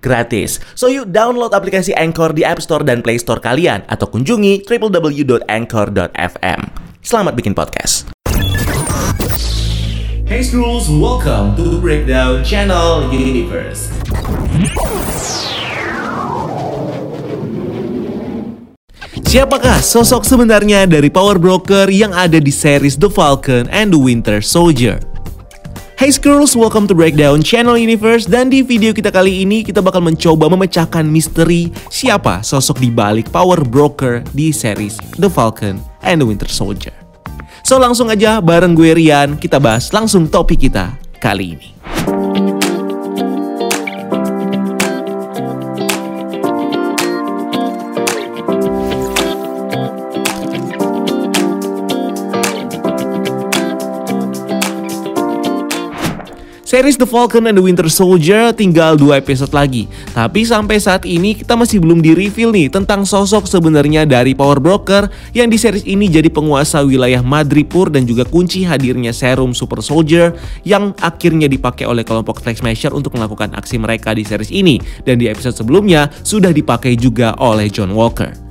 gratis. So yuk download aplikasi Anchor di App Store dan Play Store kalian atau kunjungi www.anchor.fm. Selamat bikin podcast. Hey Scrolls, welcome to Breakdown Channel Universe. Siapakah sosok sebenarnya dari Power Broker yang ada di series The Falcon and the Winter Soldier? Hey Skrulls, welcome to Breakdown Channel Universe dan di video kita kali ini kita bakal mencoba memecahkan misteri siapa sosok di balik Power Broker di series The Falcon and the Winter Soldier. So langsung aja bareng gue Rian kita bahas langsung topik kita kali ini. Series The Falcon and the Winter Soldier tinggal dua episode lagi. Tapi sampai saat ini kita masih belum di-reveal nih tentang sosok sebenarnya dari Power Broker yang di series ini jadi penguasa wilayah Madripur dan juga kunci hadirnya serum Super Soldier yang akhirnya dipakai oleh kelompok Flag Smasher untuk melakukan aksi mereka di series ini. Dan di episode sebelumnya sudah dipakai juga oleh John Walker.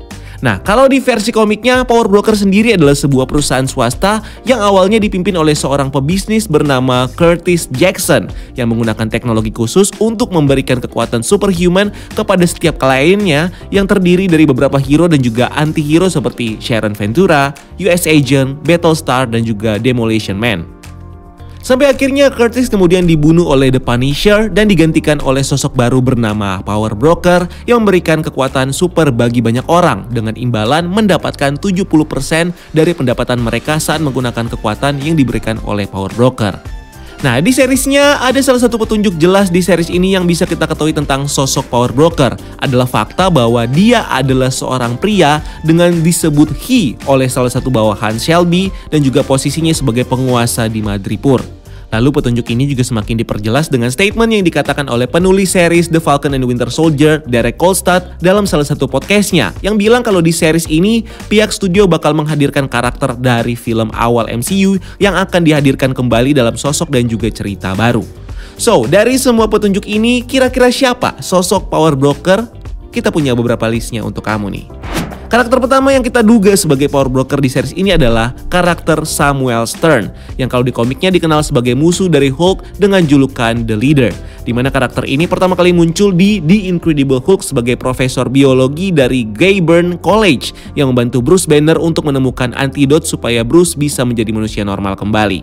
Nah, kalau di versi komiknya, Power Broker sendiri adalah sebuah perusahaan swasta yang awalnya dipimpin oleh seorang pebisnis bernama Curtis Jackson yang menggunakan teknologi khusus untuk memberikan kekuatan superhuman kepada setiap kliennya yang terdiri dari beberapa hero dan juga anti-hero seperti Sharon Ventura, US Agent, Battlestar, dan juga Demolition Man. Sampai akhirnya Curtis kemudian dibunuh oleh The Punisher dan digantikan oleh sosok baru bernama Power Broker yang memberikan kekuatan super bagi banyak orang dengan imbalan mendapatkan 70% dari pendapatan mereka saat menggunakan kekuatan yang diberikan oleh Power Broker. Nah, di seriesnya ada salah satu petunjuk jelas di series ini yang bisa kita ketahui tentang sosok Power Broker adalah fakta bahwa dia adalah seorang pria dengan disebut he oleh salah satu bawahan Shelby dan juga posisinya sebagai penguasa di Madripur. Lalu petunjuk ini juga semakin diperjelas dengan statement yang dikatakan oleh penulis series The Falcon and Winter Soldier, Derek Kolstad, dalam salah satu podcastnya, yang bilang kalau di series ini, pihak studio bakal menghadirkan karakter dari film awal MCU yang akan dihadirkan kembali dalam sosok dan juga cerita baru. So, dari semua petunjuk ini, kira-kira siapa sosok Power Broker? Kita punya beberapa listnya untuk kamu nih. Karakter pertama yang kita duga sebagai power broker di series ini adalah karakter Samuel Stern yang kalau di komiknya dikenal sebagai musuh dari Hulk dengan julukan The Leader. Di mana karakter ini pertama kali muncul di The Incredible Hulk sebagai profesor biologi dari Gayburn College yang membantu Bruce Banner untuk menemukan antidot supaya Bruce bisa menjadi manusia normal kembali.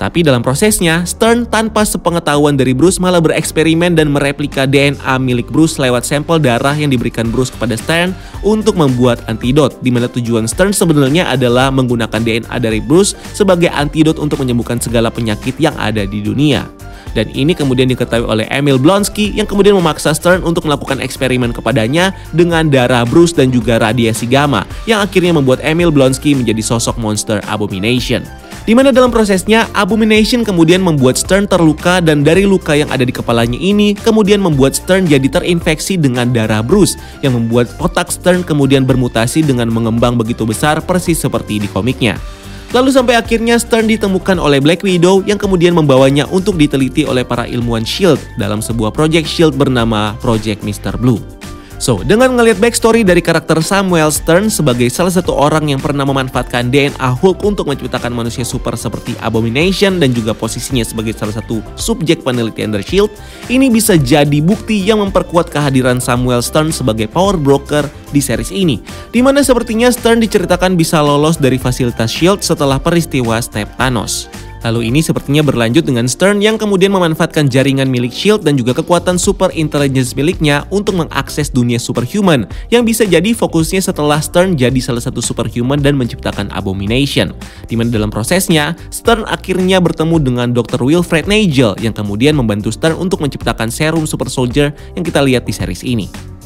Tapi dalam prosesnya, Stern tanpa sepengetahuan dari Bruce malah bereksperimen dan mereplika DNA milik Bruce lewat sampel darah yang diberikan Bruce kepada Stern untuk membuat antidot, di mana tujuan Stern sebenarnya adalah menggunakan DNA dari Bruce sebagai antidot untuk menyembuhkan segala penyakit yang ada di dunia. Dan ini kemudian diketahui oleh Emil Blonsky yang kemudian memaksa Stern untuk melakukan eksperimen kepadanya dengan darah Bruce dan juga radiasi gamma yang akhirnya membuat Emil Blonsky menjadi sosok monster Abomination. Di mana dalam prosesnya, Abomination kemudian membuat Stern terluka dan dari luka yang ada di kepalanya ini kemudian membuat Stern jadi terinfeksi dengan darah Bruce yang membuat otak Stern kemudian bermutasi dengan mengembang begitu besar persis seperti di komiknya. Lalu sampai akhirnya Stern ditemukan oleh Black Widow yang kemudian membawanya untuk diteliti oleh para ilmuwan SHIELD dalam sebuah project SHIELD bernama Project Mr. Blue. So, dengan ngelihat backstory dari karakter Samuel Stern sebagai salah satu orang yang pernah memanfaatkan DNA Hulk untuk menciptakan manusia super seperti Abomination dan juga posisinya sebagai salah satu subjek penelitian dari SHIELD, ini bisa jadi bukti yang memperkuat kehadiran Samuel Stern sebagai power broker di series ini. Di mana sepertinya Stern diceritakan bisa lolos dari fasilitas SHIELD setelah peristiwa Step Thanos. Lalu ini sepertinya berlanjut dengan Stern yang kemudian memanfaatkan jaringan milik SHIELD dan juga kekuatan super intelligence miliknya untuk mengakses dunia superhuman yang bisa jadi fokusnya setelah Stern jadi salah satu superhuman dan menciptakan Abomination. Di mana dalam prosesnya, Stern akhirnya bertemu dengan Dr. Wilfred Nigel yang kemudian membantu Stern untuk menciptakan serum super soldier yang kita lihat di series ini.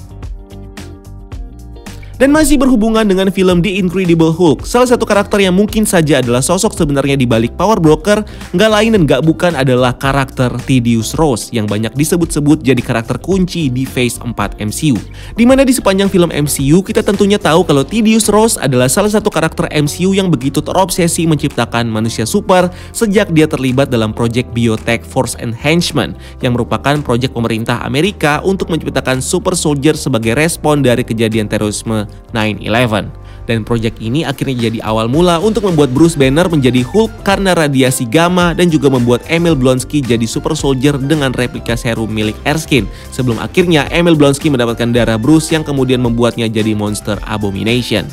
Dan masih berhubungan dengan film The Incredible Hulk, salah satu karakter yang mungkin saja adalah sosok sebenarnya di balik Power Broker, nggak lain dan nggak bukan adalah karakter Tidius Rose yang banyak disebut-sebut jadi karakter kunci di Phase 4 MCU. Di mana di sepanjang film MCU kita tentunya tahu kalau Tidius Rose adalah salah satu karakter MCU yang begitu terobsesi menciptakan manusia super sejak dia terlibat dalam proyek Biotech Force Enhancement yang merupakan proyek pemerintah Amerika untuk menciptakan super soldier sebagai respon dari kejadian terorisme 9/11. Dan proyek ini akhirnya jadi awal mula untuk membuat Bruce Banner menjadi Hulk karena radiasi gamma dan juga membuat Emil Blonsky jadi super soldier dengan replika serum milik Erskine. Sebelum akhirnya Emil Blonsky mendapatkan darah Bruce yang kemudian membuatnya jadi monster Abomination.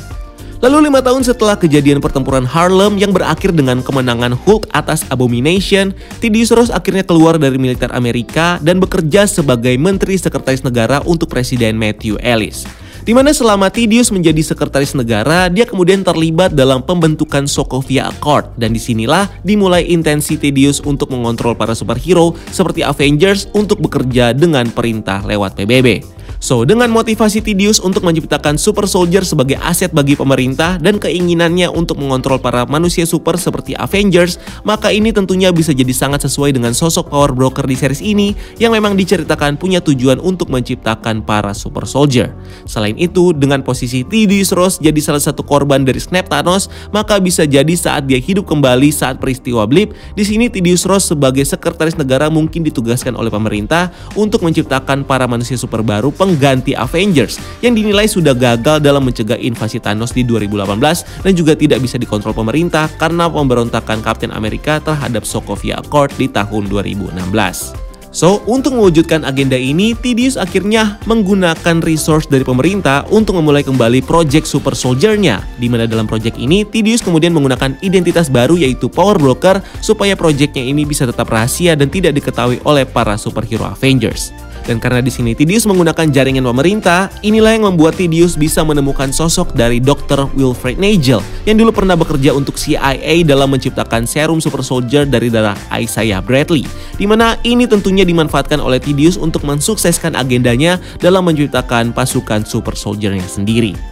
Lalu lima tahun setelah kejadian pertempuran Harlem yang berakhir dengan kemenangan Hulk atas Abomination, Tidius Ross akhirnya keluar dari militer Amerika dan bekerja sebagai Menteri Sekretaris Negara untuk Presiden Matthew Ellis. Di mana selama Tidius menjadi sekretaris negara, dia kemudian terlibat dalam pembentukan Sokovia Accord dan di sinilah dimulai intensi Tidius untuk mengontrol para superhero seperti Avengers untuk bekerja dengan perintah lewat PBB. So, dengan motivasi Tidius untuk menciptakan super soldier sebagai aset bagi pemerintah dan keinginannya untuk mengontrol para manusia super seperti Avengers, maka ini tentunya bisa jadi sangat sesuai dengan sosok power broker di series ini yang memang diceritakan punya tujuan untuk menciptakan para super soldier. Selain itu, dengan posisi Tidius Ross jadi salah satu korban dari snap Thanos, maka bisa jadi saat dia hidup kembali saat peristiwa blip, di sini Tidius Ross sebagai sekretaris negara mungkin ditugaskan oleh pemerintah untuk menciptakan para manusia super baru peng pengganti Avengers yang dinilai sudah gagal dalam mencegah invasi Thanos di 2018 dan juga tidak bisa dikontrol pemerintah karena pemberontakan Captain America terhadap Sokovia Accord di tahun 2016. So, untuk mewujudkan agenda ini, Tidius akhirnya menggunakan resource dari pemerintah untuk memulai kembali project Super Soldier-nya. Di mana dalam project ini, Tidius kemudian menggunakan identitas baru yaitu Power Broker supaya projectnya ini bisa tetap rahasia dan tidak diketahui oleh para superhero Avengers. Dan karena di sini Tidius menggunakan jaringan pemerintah, inilah yang membuat Tidius bisa menemukan sosok dari Dr. Wilfred Nagel yang dulu pernah bekerja untuk CIA dalam menciptakan serum super soldier dari darah Isaiah Bradley. Di mana ini tentunya dimanfaatkan oleh Tidius untuk mensukseskan agendanya dalam menciptakan pasukan super soldiernya sendiri.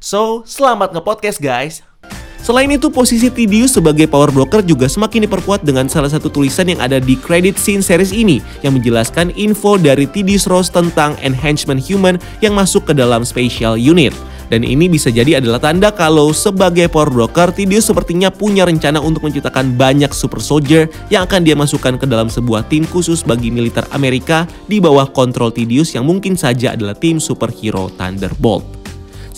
So, selamat nge-podcast guys. Selain itu, posisi Tidius sebagai power broker juga semakin diperkuat dengan salah satu tulisan yang ada di credit scene series ini yang menjelaskan info dari Tidius Rose tentang enhancement human yang masuk ke dalam special unit. Dan ini bisa jadi adalah tanda kalau sebagai power broker, Tidius sepertinya punya rencana untuk menciptakan banyak super soldier yang akan dia masukkan ke dalam sebuah tim khusus bagi militer Amerika di bawah kontrol Tidius yang mungkin saja adalah tim superhero Thunderbolt.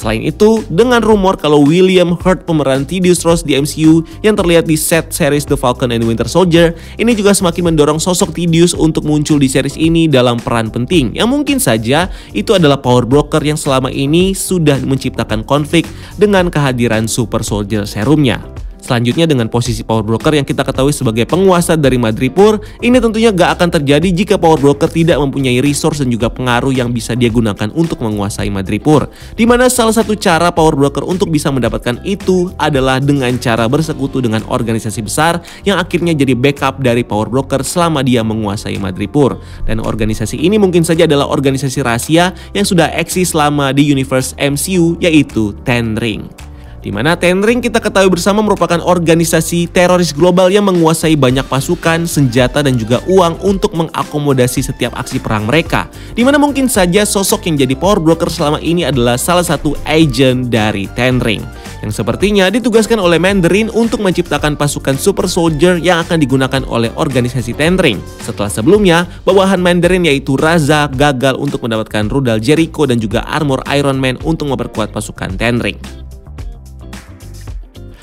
Selain itu, dengan rumor kalau William Hurt pemeran Tidius Ross di MCU yang terlihat di set series The Falcon and Winter Soldier, ini juga semakin mendorong sosok Tidius untuk muncul di series ini dalam peran penting yang mungkin saja itu adalah power broker yang selama ini sudah menciptakan konflik dengan kehadiran Super Soldier serumnya. Selanjutnya dengan posisi power broker yang kita ketahui sebagai penguasa dari Madripur, ini tentunya gak akan terjadi jika power broker tidak mempunyai resource dan juga pengaruh yang bisa dia gunakan untuk menguasai Madripur. Di mana salah satu cara power broker untuk bisa mendapatkan itu adalah dengan cara bersekutu dengan organisasi besar yang akhirnya jadi backup dari power broker selama dia menguasai Madripur. Dan organisasi ini mungkin saja adalah organisasi rahasia yang sudah eksis selama di universe MCU yaitu Ten Ring di mana Tenring kita ketahui bersama merupakan organisasi teroris global yang menguasai banyak pasukan, senjata dan juga uang untuk mengakomodasi setiap aksi perang mereka. Di mana mungkin saja sosok yang jadi power broker selama ini adalah salah satu agent dari Tenring. yang sepertinya ditugaskan oleh Mandarin untuk menciptakan pasukan super soldier yang akan digunakan oleh organisasi Tendring. Setelah sebelumnya, bawahan Mandarin yaitu Raza gagal untuk mendapatkan rudal Jericho dan juga armor Iron Man untuk memperkuat pasukan Tendring.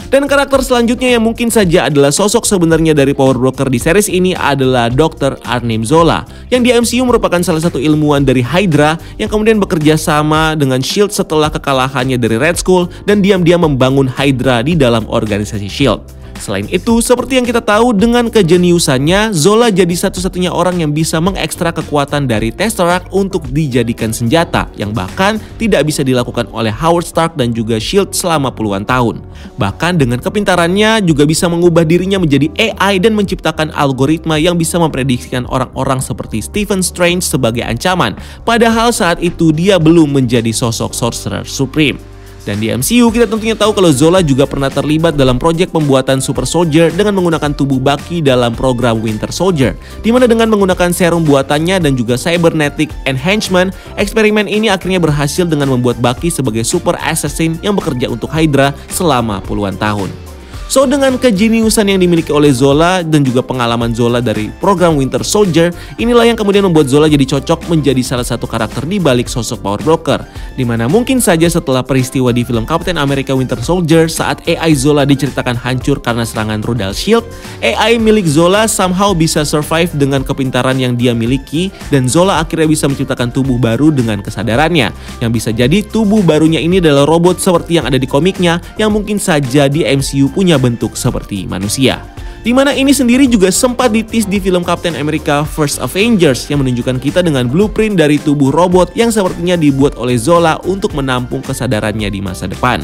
Dan karakter selanjutnya yang mungkin saja adalah sosok sebenarnya dari Power Broker di series ini adalah Dr. Arnim Zola, yang di MCU merupakan salah satu ilmuwan dari Hydra yang kemudian bekerja sama dengan SHIELD setelah kekalahannya dari Red Skull dan diam-diam membangun Hydra di dalam organisasi SHIELD. Selain itu, seperti yang kita tahu dengan kejeniusannya, Zola jadi satu-satunya orang yang bisa mengekstra kekuatan dari Tesseract untuk dijadikan senjata yang bahkan tidak bisa dilakukan oleh Howard Stark dan juga SHIELD selama puluhan tahun. Bahkan dengan kepintarannya juga bisa mengubah dirinya menjadi AI dan menciptakan algoritma yang bisa memprediksikan orang-orang seperti Stephen Strange sebagai ancaman, padahal saat itu dia belum menjadi sosok Sorcerer Supreme. Dan di MCU kita tentunya tahu kalau Zola juga pernah terlibat dalam proyek pembuatan Super Soldier dengan menggunakan tubuh Bucky dalam program Winter Soldier. Di mana dengan menggunakan serum buatannya dan juga cybernetic enhancement, eksperimen ini akhirnya berhasil dengan membuat Bucky sebagai super assassin yang bekerja untuk Hydra selama puluhan tahun. So dengan kejeniusan yang dimiliki oleh Zola dan juga pengalaman Zola dari program Winter Soldier, inilah yang kemudian membuat Zola jadi cocok menjadi salah satu karakter di balik sosok Power Broker. Di mana mungkin saja setelah peristiwa di film Captain America Winter Soldier saat AI Zola diceritakan hancur karena serangan rudal shield, AI milik Zola somehow bisa survive dengan kepintaran yang dia miliki dan Zola akhirnya bisa menciptakan tubuh baru dengan kesadarannya. Yang bisa jadi tubuh barunya ini adalah robot seperti yang ada di komiknya yang mungkin saja di MCU punya bentuk seperti manusia. Di mana ini sendiri juga sempat ditis di film Captain America First Avengers yang menunjukkan kita dengan blueprint dari tubuh robot yang sepertinya dibuat oleh Zola untuk menampung kesadarannya di masa depan.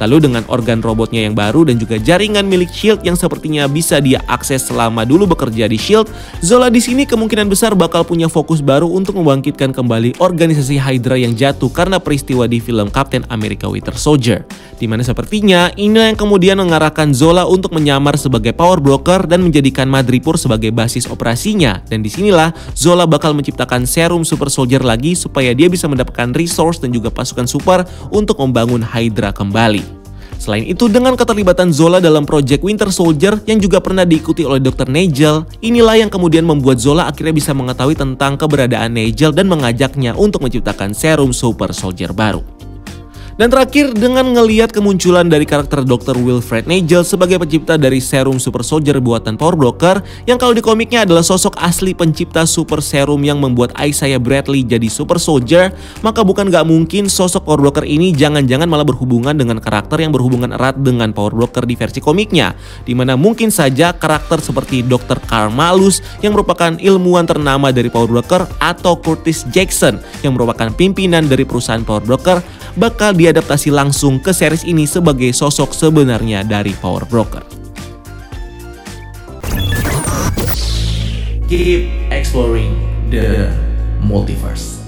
Lalu dengan organ robotnya yang baru dan juga jaringan milik Shield yang sepertinya bisa dia akses selama dulu bekerja di Shield, Zola di sini kemungkinan besar bakal punya fokus baru untuk membangkitkan kembali organisasi Hydra yang jatuh karena peristiwa di film Captain America Winter Soldier. Di mana sepertinya ini yang kemudian mengarahkan Zola untuk menyamar sebagai power broker dan menjadikan Madripoor sebagai basis operasinya. Dan di sinilah Zola bakal menciptakan serum super soldier lagi supaya dia bisa mendapatkan resource dan juga pasukan super untuk membangun Hydra kembali. Selain itu, dengan keterlibatan Zola dalam proyek Winter Soldier yang juga pernah diikuti oleh Dr. Nigel, inilah yang kemudian membuat Zola akhirnya bisa mengetahui tentang keberadaan Nigel dan mengajaknya untuk menciptakan serum Super Soldier baru. Dan terakhir dengan ngeliat kemunculan dari karakter Dr. Wilfred Nigel sebagai pencipta dari serum super soldier buatan Power Broker yang kalau di komiknya adalah sosok asli pencipta super serum yang membuat Isaiah Bradley jadi super soldier, maka bukan gak mungkin sosok Power Broker ini jangan-jangan malah berhubungan dengan karakter yang berhubungan erat dengan Power Broker di versi komiknya, di mana mungkin saja karakter seperti Dr. Carl Malus yang merupakan ilmuwan ternama dari Power Broker atau Curtis Jackson yang merupakan pimpinan dari perusahaan Power Broker bakal diadaptasi langsung ke series ini sebagai sosok sebenarnya dari Power Broker. Keep exploring the multiverse.